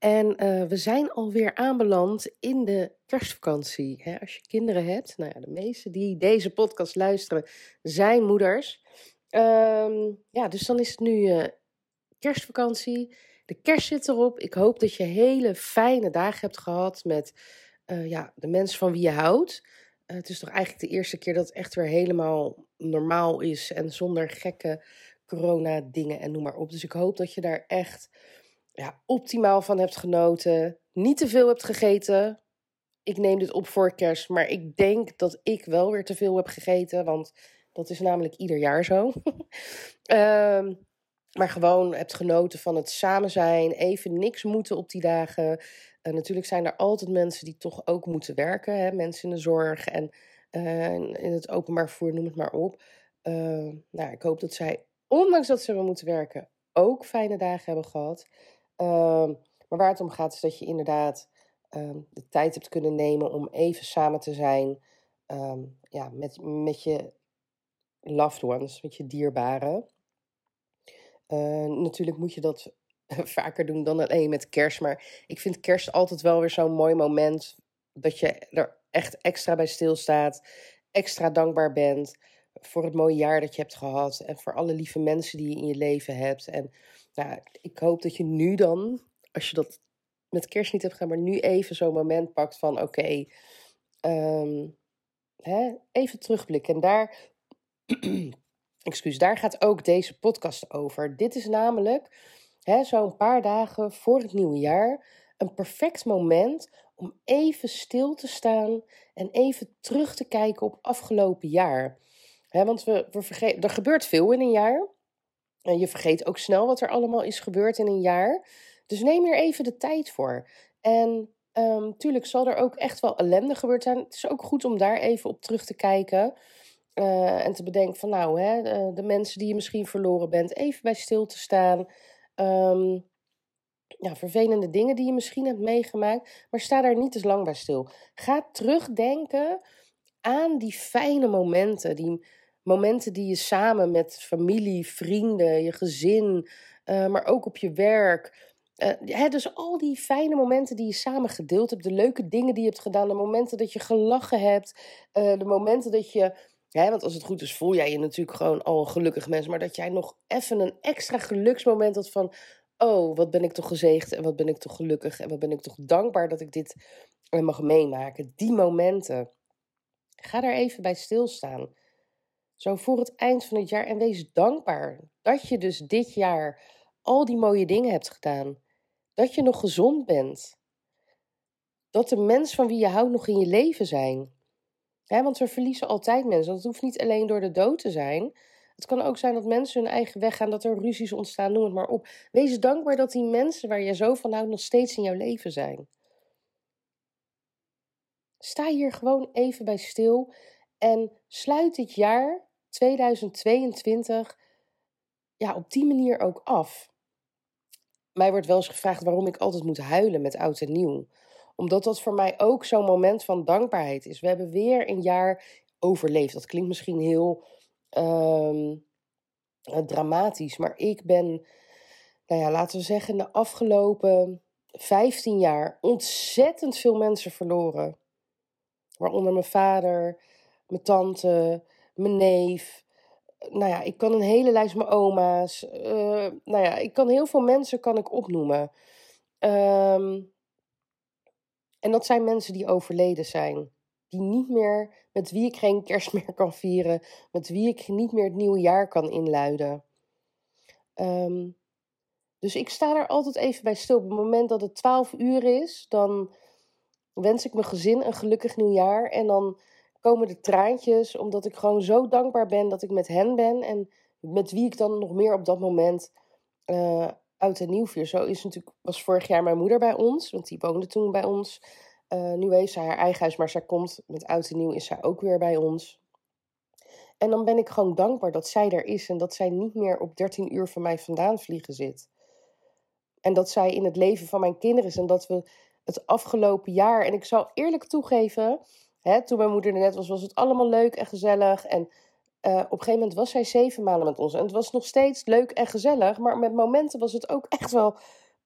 En uh, we zijn alweer aanbeland in de kerstvakantie. Hè, als je kinderen hebt, nou ja, de meeste die deze podcast luisteren zijn moeders. Um, ja, dus dan is het nu uh, kerstvakantie. De kerst zit erop. Ik hoop dat je hele fijne dagen hebt gehad met uh, ja, de mensen van wie je houdt. het is toch eigenlijk de eerste keer dat het echt weer helemaal normaal is en zonder gekke corona-dingen en noem maar op. Dus ik hoop dat je daar echt ja, optimaal van hebt genoten. Niet te veel hebt gegeten. Ik neem dit op voor kerst, maar ik denk dat ik wel weer te veel heb gegeten. Want dat is namelijk ieder jaar zo. um, maar gewoon hebt genoten van het samen zijn. Even niks moeten op die dagen. Natuurlijk zijn er altijd mensen die toch ook moeten werken. Hè? Mensen in de zorg en in het openbaar vervoer, noem het maar op. Uh, nou, ik hoop dat zij, ondanks dat ze hebben moeten werken, ook fijne dagen hebben gehad. Um, maar waar het om gaat is dat je inderdaad um, de tijd hebt kunnen nemen om even samen te zijn um, ja, met, met je loved ones, met je dierbaren. Uh, natuurlijk moet je dat vaker doen dan alleen met kerst. Maar ik vind kerst altijd wel weer zo'n mooi moment dat je er echt extra bij stilstaat, extra dankbaar bent voor het mooie jaar dat je hebt gehad en voor alle lieve mensen die je in je leven hebt. En nou, ik hoop dat je nu dan, als je dat met kerst niet hebt gedaan, maar nu even zo'n moment pakt van oké, um, even terugblikken. En daar, excuus, daar gaat ook deze podcast over. Dit is namelijk zo'n paar dagen voor het nieuwe jaar een perfect moment om even stil te staan en even terug te kijken op afgelopen jaar. want we, we vergeten, er gebeurt veel in een jaar. En je vergeet ook snel wat er allemaal is gebeurd in een jaar. Dus neem er even de tijd voor. En um, tuurlijk zal er ook echt wel ellende gebeurd zijn. Het is ook goed om daar even op terug te kijken. Uh, en te bedenken van nou, hè, de, de, mensen die je misschien verloren bent, even bij stil te staan. Um, ja, vervelende dingen die je misschien hebt meegemaakt, maar sta daar niet te lang bij stil. Ga terugdenken aan die fijne momenten, die momenten die je samen met familie, vrienden, je gezin, uh, maar ook op je werk. Uh, hè, dus al die fijne momenten die je samen gedeeld hebt, de leuke dingen die je hebt gedaan, de momenten dat je gelachen hebt, uh, de momenten dat je, hè, want als het goed is, voel jij je natuurlijk gewoon al een gelukkig mens, maar dat jij nog even een extra geluksmoment had van, oh, wat ben ik toch gezegend en wat ben ik toch gelukkig en wat ben ik toch dankbaar dat ik dit mag meemaken. Die momenten. Ga daar even bij stilstaan. Zo voor het eind van het jaar. En wees dankbaar dat je dus dit jaar al die mooie dingen hebt gedaan. Dat je nog gezond bent. Dat de mensen van wie je houdt nog in je leven zijn. want we verliezen altijd mensen. Dat hoeft niet alleen door de dood te zijn. Het kan ook zijn dat mensen hun eigen weg gaan, dat er ruzies ontstaan, noem het maar op. Wees dankbaar dat die mensen waar je zo van houdt nog steeds in jouw leven zijn. Sta hier gewoon even bij stil en sluit dit jaar 2022 ja, op die manier ook af. Mij wordt wel eens gevraagd waarom ik altijd moet huilen met oud en nieuw. Omdat dat voor mij ook zo'n moment van dankbaarheid is. We hebben weer een jaar overleefd. Dat klinkt misschien heel um, dramatisch, maar ik ben, nou ja, laten we zeggen, de afgelopen 15 jaar ontzettend veel mensen verloren. Waaronder mijn vader, mijn tante, mijn neef. Nou ja, ik kan een hele lijst mijn oma's. Uh, nou ja, ik kan heel veel mensen kan ik opnoemen. Um, en dat zijn mensen die overleden zijn. Die niet meer, met wie ik geen kerst meer kan vieren. Met wie ik niet meer het nieuwe jaar kan inluiden. Um, dus ik sta er altijd even bij stil. Op het moment dat het 12 uur is, dan wens ik mijn gezin een gelukkig nieuwjaar. En dan komen de traantjes, omdat ik gewoon zo dankbaar ben dat ik met hen ben en met wie ik dan nog meer op dat moment uh, oud en nieuw vier. Zo is natuurlijk, was vorig jaar mijn moeder bij ons, want die woonde toen bij ons Uh, nu heeft zij haar eigen huis, maar zij komt met oud en nieuw is zij ook weer bij ons. En dan ben ik gewoon dankbaar dat zij er is en dat zij niet meer op 13 uur van mij vandaan vliegen zit. En dat zij in het leven van mijn kinderen is en dat we het afgelopen jaar, en ik zal eerlijk toegeven, hè, toen mijn moeder er net was, was het allemaal leuk en gezellig. En uh, op een gegeven moment was zij zeven maanden met ons. En het was nog steeds leuk en gezellig, maar met momenten was het ook echt wel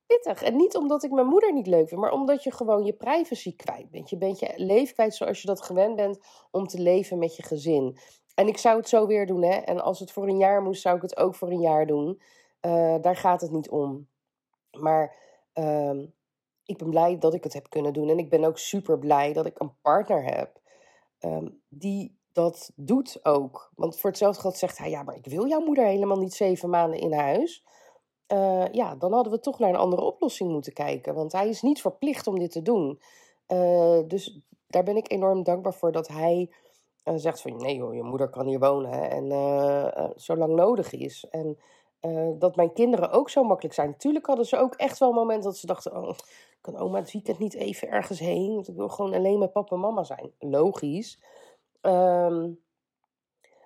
pittig. En niet omdat ik mijn moeder niet leuk vind, maar omdat je gewoon je privacy kwijt bent. Je bent je leven kwijt zoals je dat gewend bent om te leven met je gezin. En ik zou het zo weer doen, hè. En als het voor een jaar moest, zou ik het ook voor een jaar doen. Uh, daar gaat het niet om. Maar uh, ik ben blij dat ik het heb kunnen doen. En ik ben ook super blij dat ik een partner heb um, die dat doet ook. Want voor hetzelfde geld zegt hij: Ja, maar ik wil jouw moeder helemaal niet zeven maanden in huis. Uh, ja, dan hadden we toch naar een andere oplossing moeten kijken. Want hij is niet verplicht om dit te doen. Uh, dus daar ben ik enorm dankbaar voor dat hij uh, zegt van nee joh, je moeder kan hier wonen en zolang nodig is. En dat mijn kinderen ook zo makkelijk zijn. Natuurlijk hadden ze ook echt wel een moment dat ze dachten, oh, kan oma het weekend niet even ergens heen? Want ik wil gewoon alleen met papa en mama zijn. Logisch. Um,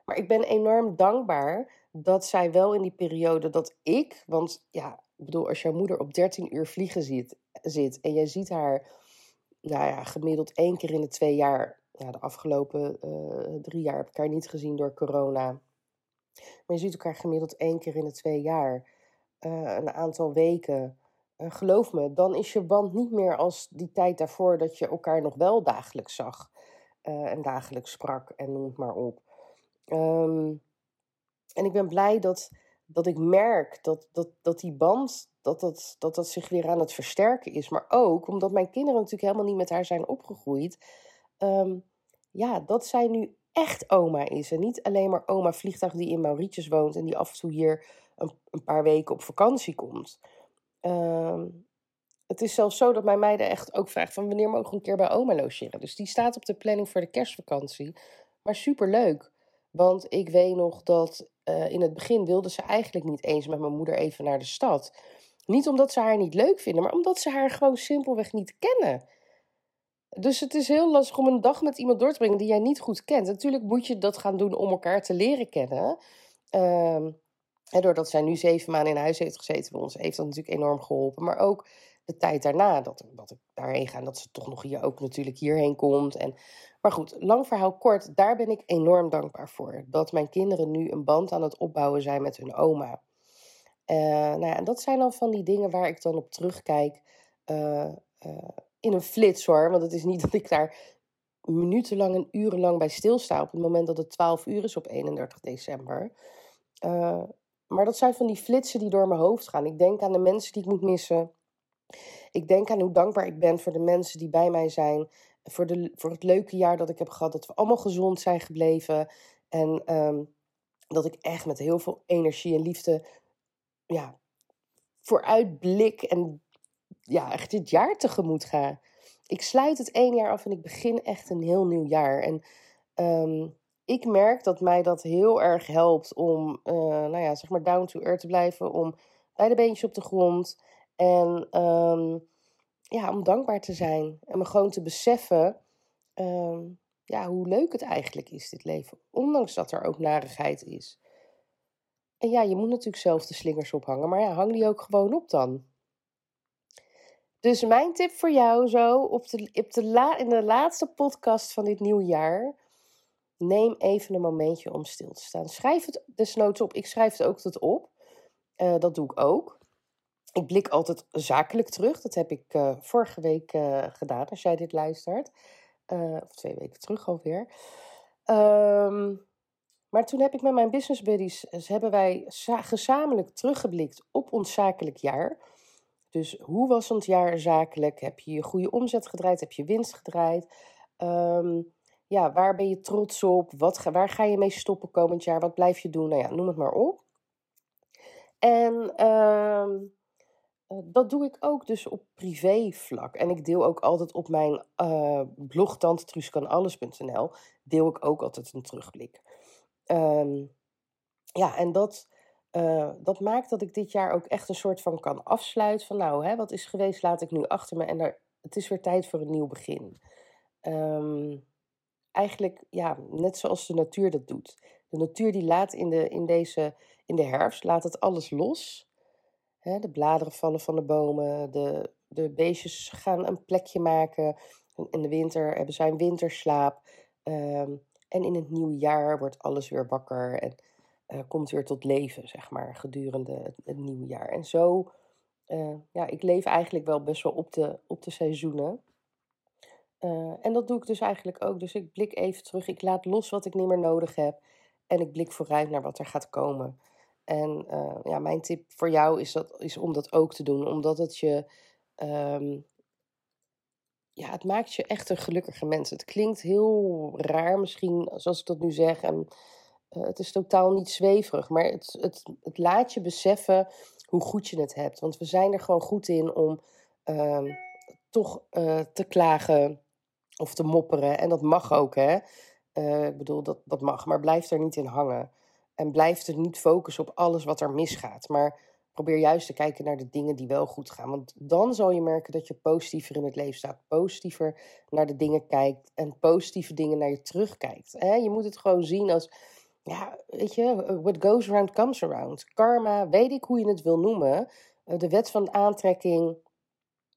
maar ik ben enorm dankbaar dat zij wel in die periode dat ik, want ja, ik bedoel, als jouw moeder op 13 uur vliegen zit, en jij ziet haar, nou ja, gemiddeld één keer in de twee jaar, ja, de afgelopen uh, drie jaar heb ik haar niet gezien door corona. Maar je ziet elkaar gemiddeld één keer in de twee jaar, uh, een aantal weken. Uh, geloof me, dan is je band niet meer als die tijd daarvoor dat je elkaar nog wel dagelijks zag en dagelijks sprak en noem het maar op. Um, en ik ben blij dat, dat ik merk dat, dat, dat die band, dat dat, dat dat zich weer aan het versterken is. Maar ook omdat mijn kinderen natuurlijk helemaal niet met haar zijn opgegroeid. Um, ja, dat zij nu echt oma is. En niet alleen maar oma vliegtuig die in Mauritius woont en die af en toe hier een, een paar weken op vakantie komt. Um, het is zelfs zo dat mijn meiden echt ook vraagt van wanneer mogen we een keer bij oma logeren. Dus die staat op de planning voor de kerstvakantie. Maar superleuk. Want ik weet nog dat uh, in het begin wilde ze eigenlijk niet eens met mijn moeder even naar de stad. Niet omdat ze haar niet leuk vinden, maar omdat ze haar gewoon simpelweg niet kennen. Dus het is heel lastig om een dag met iemand door te brengen die jij niet goed kent. Natuurlijk moet je dat gaan doen om elkaar te leren kennen. Uh, en doordat zij nu zeven maanden in huis heeft gezeten bij ons, heeft dat natuurlijk enorm geholpen. Maar ook de tijd daarna, dat, dat ik daarheen ga en dat ze toch nog hier ook natuurlijk hierheen komt. En maar goed, lang verhaal kort, daar ben ik enorm dankbaar voor. Dat mijn kinderen nu een band aan het opbouwen zijn met hun oma. Uh, nou ja, en dat zijn dan van die dingen waar ik dan op terugkijk. Uh, uh, in een flits hoor. Want het is niet dat ik daar minutenlang en urenlang bij stilsta. op het moment dat het 12 uur is op 31 december. Maar dat zijn van die flitsen die door mijn hoofd gaan. Ik denk aan de mensen die ik moet missen. Ik denk aan hoe dankbaar ik ben voor de mensen die bij mij zijn voor, de, voor het leuke jaar dat ik heb gehad. Dat we allemaal gezond zijn gebleven. En um, dat ik echt met heel veel energie en liefde ja, vooruitblik en ja, echt dit jaar tegemoet ga. Ik sluit het één jaar af en ik begin echt een heel nieuw jaar. En um, ik merk dat mij dat heel erg helpt om, uh, nou ja, zeg maar down to earth te blijven. Om bij de beentjes op de grond. En um, ja, om dankbaar te zijn. En me gewoon te beseffen uh, ja, hoe leuk het eigenlijk is, dit leven. Ondanks dat er ook narigheid is. En ja, je moet natuurlijk zelf de slingers ophangen. Maar ja, hang die ook gewoon op dan. Dus mijn tip voor jou zo op de, op de in de laatste podcast van dit nieuwe jaar. Neem even een momentje om stil te staan. Schrijf het desnoods op. Ik schrijf het ook tot op. Uh, dat doe ik ook. Ik blik altijd zakelijk terug. Dat heb ik uh, vorige week uh, gedaan, als jij dit luistert. Of twee weken terug alweer. Um, maar toen heb ik met mijn business buddies, hebben wij gezamenlijk teruggeblikt op ons zakelijk jaar. Dus hoe was ons jaar zakelijk? Heb je je goede omzet gedraaid? Heb je winst gedraaid? Um, ja, waar ben je trots op? Wat, waar ga je mee stoppen komend jaar? Wat blijf je doen? Nou ja, noem het maar op. En um, uh, dat doe ik ook dus op privévlak. En ik deel ook altijd op mijn uh, blog tantetruuskanalles.nl deel ik ook altijd een terugblik. Um, ja, en dat, uh, dat maakt dat ik dit jaar ook echt een soort van kan afsluiten van nou, hè, wat is geweest laat ik nu achter me en daar het is weer tijd voor een nieuw begin. Ehm, eigenlijk, ja, net zoals de natuur dat doet. De natuur die laat in de, in deze, in de herfst, laat het alles los. de bladeren vallen van de bomen, de, de beestjes gaan een plekje maken. In de winter hebben zij een winterslaap. Ehm, en in het nieuwe jaar wordt alles weer wakker en uh, komt weer tot leven, zeg maar, gedurende het, nieuwe jaar. En zo, uh, ja, ik leef eigenlijk wel best wel op de, op de seizoenen. Uh, en dat doe ik dus eigenlijk ook. Dus ik blik even terug, ik laat los wat ik niet meer nodig heb. En ik blik vooruit naar wat er gaat komen. En ja, mijn tip voor jou is, dat, is om dat ook te doen, omdat het je um, ja, het maakt je echt een gelukkige mens. Het klinkt heel raar misschien, zoals ik dat nu zeg. En uh, het is totaal niet zweverig. Maar het, het, het laat je beseffen hoe goed je het hebt. Want we zijn er gewoon goed in om uh, toch te klagen of te mopperen. En dat mag ook, hè. Uh, ik bedoel, dat, dat mag. Maar blijf er niet in hangen. En blijf er niet focussen op alles wat er misgaat. Maar probeer juist te kijken naar de dingen die wel goed gaan. Want dan zal je merken dat je positiever in het leven staat. Positiever naar de dingen kijkt. En positieve dingen naar je terugkijkt. Je moet het gewoon zien als. Ja, weet je, what goes around comes around. Karma, weet ik hoe je het wil noemen. Eh, de wet van aantrekking.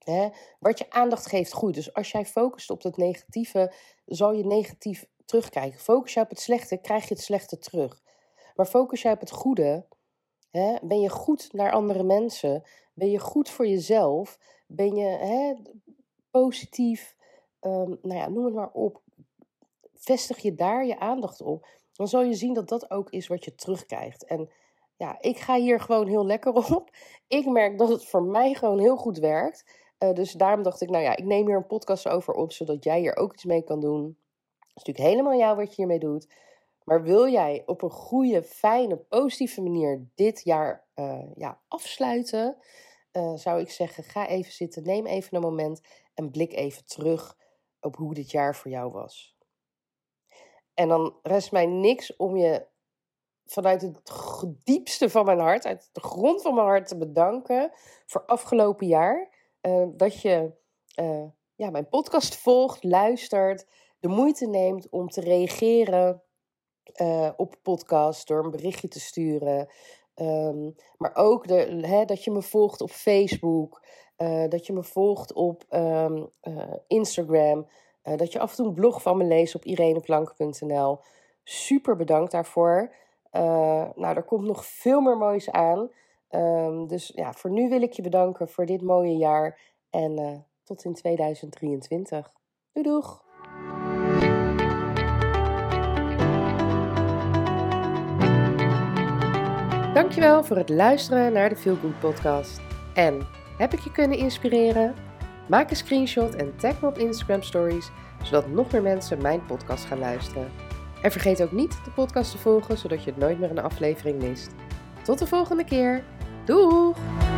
Hè? Wat je aandacht geeft, goed. Dus als jij focust op het negatieve, zal je negatief terugkijken. Focus je op het slechte, krijg je het slechte terug. Maar focus jij op het goede, Hè? Ben je goed naar andere mensen? Ben je goed voor jezelf? Ben je hè, positief? Um, nou ja, noem het maar op. Vestig je daar je aandacht op. Dan zal je zien dat dat ook is wat je terugkrijgt. En ja, ik ga hier gewoon heel lekker op. Ik merk dat het voor mij gewoon heel goed werkt. Uh, dus daarom dacht ik, nou ja, ik neem hier een podcast over op, zodat jij hier ook iets mee kan doen. Het is natuurlijk helemaal jou wat je hiermee doet. Maar wil jij op een goede, fijne, positieve manier dit jaar uh, ja, afsluiten, uh, zou ik zeggen: ga even zitten, neem even een moment en blik even terug op hoe dit jaar voor jou was. En dan rest mij niks om je vanuit het diepste van mijn hart, uit de grond van mijn hart te bedanken voor afgelopen jaar. Uh, dat je ja, mijn podcast volgt, luistert, de moeite neemt om te reageren uh, op podcast door een berichtje te sturen. Um, maar ook de, dat je me volgt op Facebook. Dat je me volgt op uh, Instagram. dat je af en toe een blog van me leest op ireneplank.nl. Super bedankt daarvoor. nou, er komt nog veel meer moois aan. Um, dus ja, voor nu wil ik je bedanken voor dit mooie jaar. En tot in 2023. Doei doeg! Dankjewel voor het luisteren naar de Feel Good podcast. En heb ik je kunnen inspireren? Maak een screenshot en tag me op Instagram Stories, zodat nog meer mensen mijn podcast gaan luisteren. En vergeet ook niet de podcast te volgen, zodat je nooit meer een aflevering mist. Tot de volgende keer. Doeg!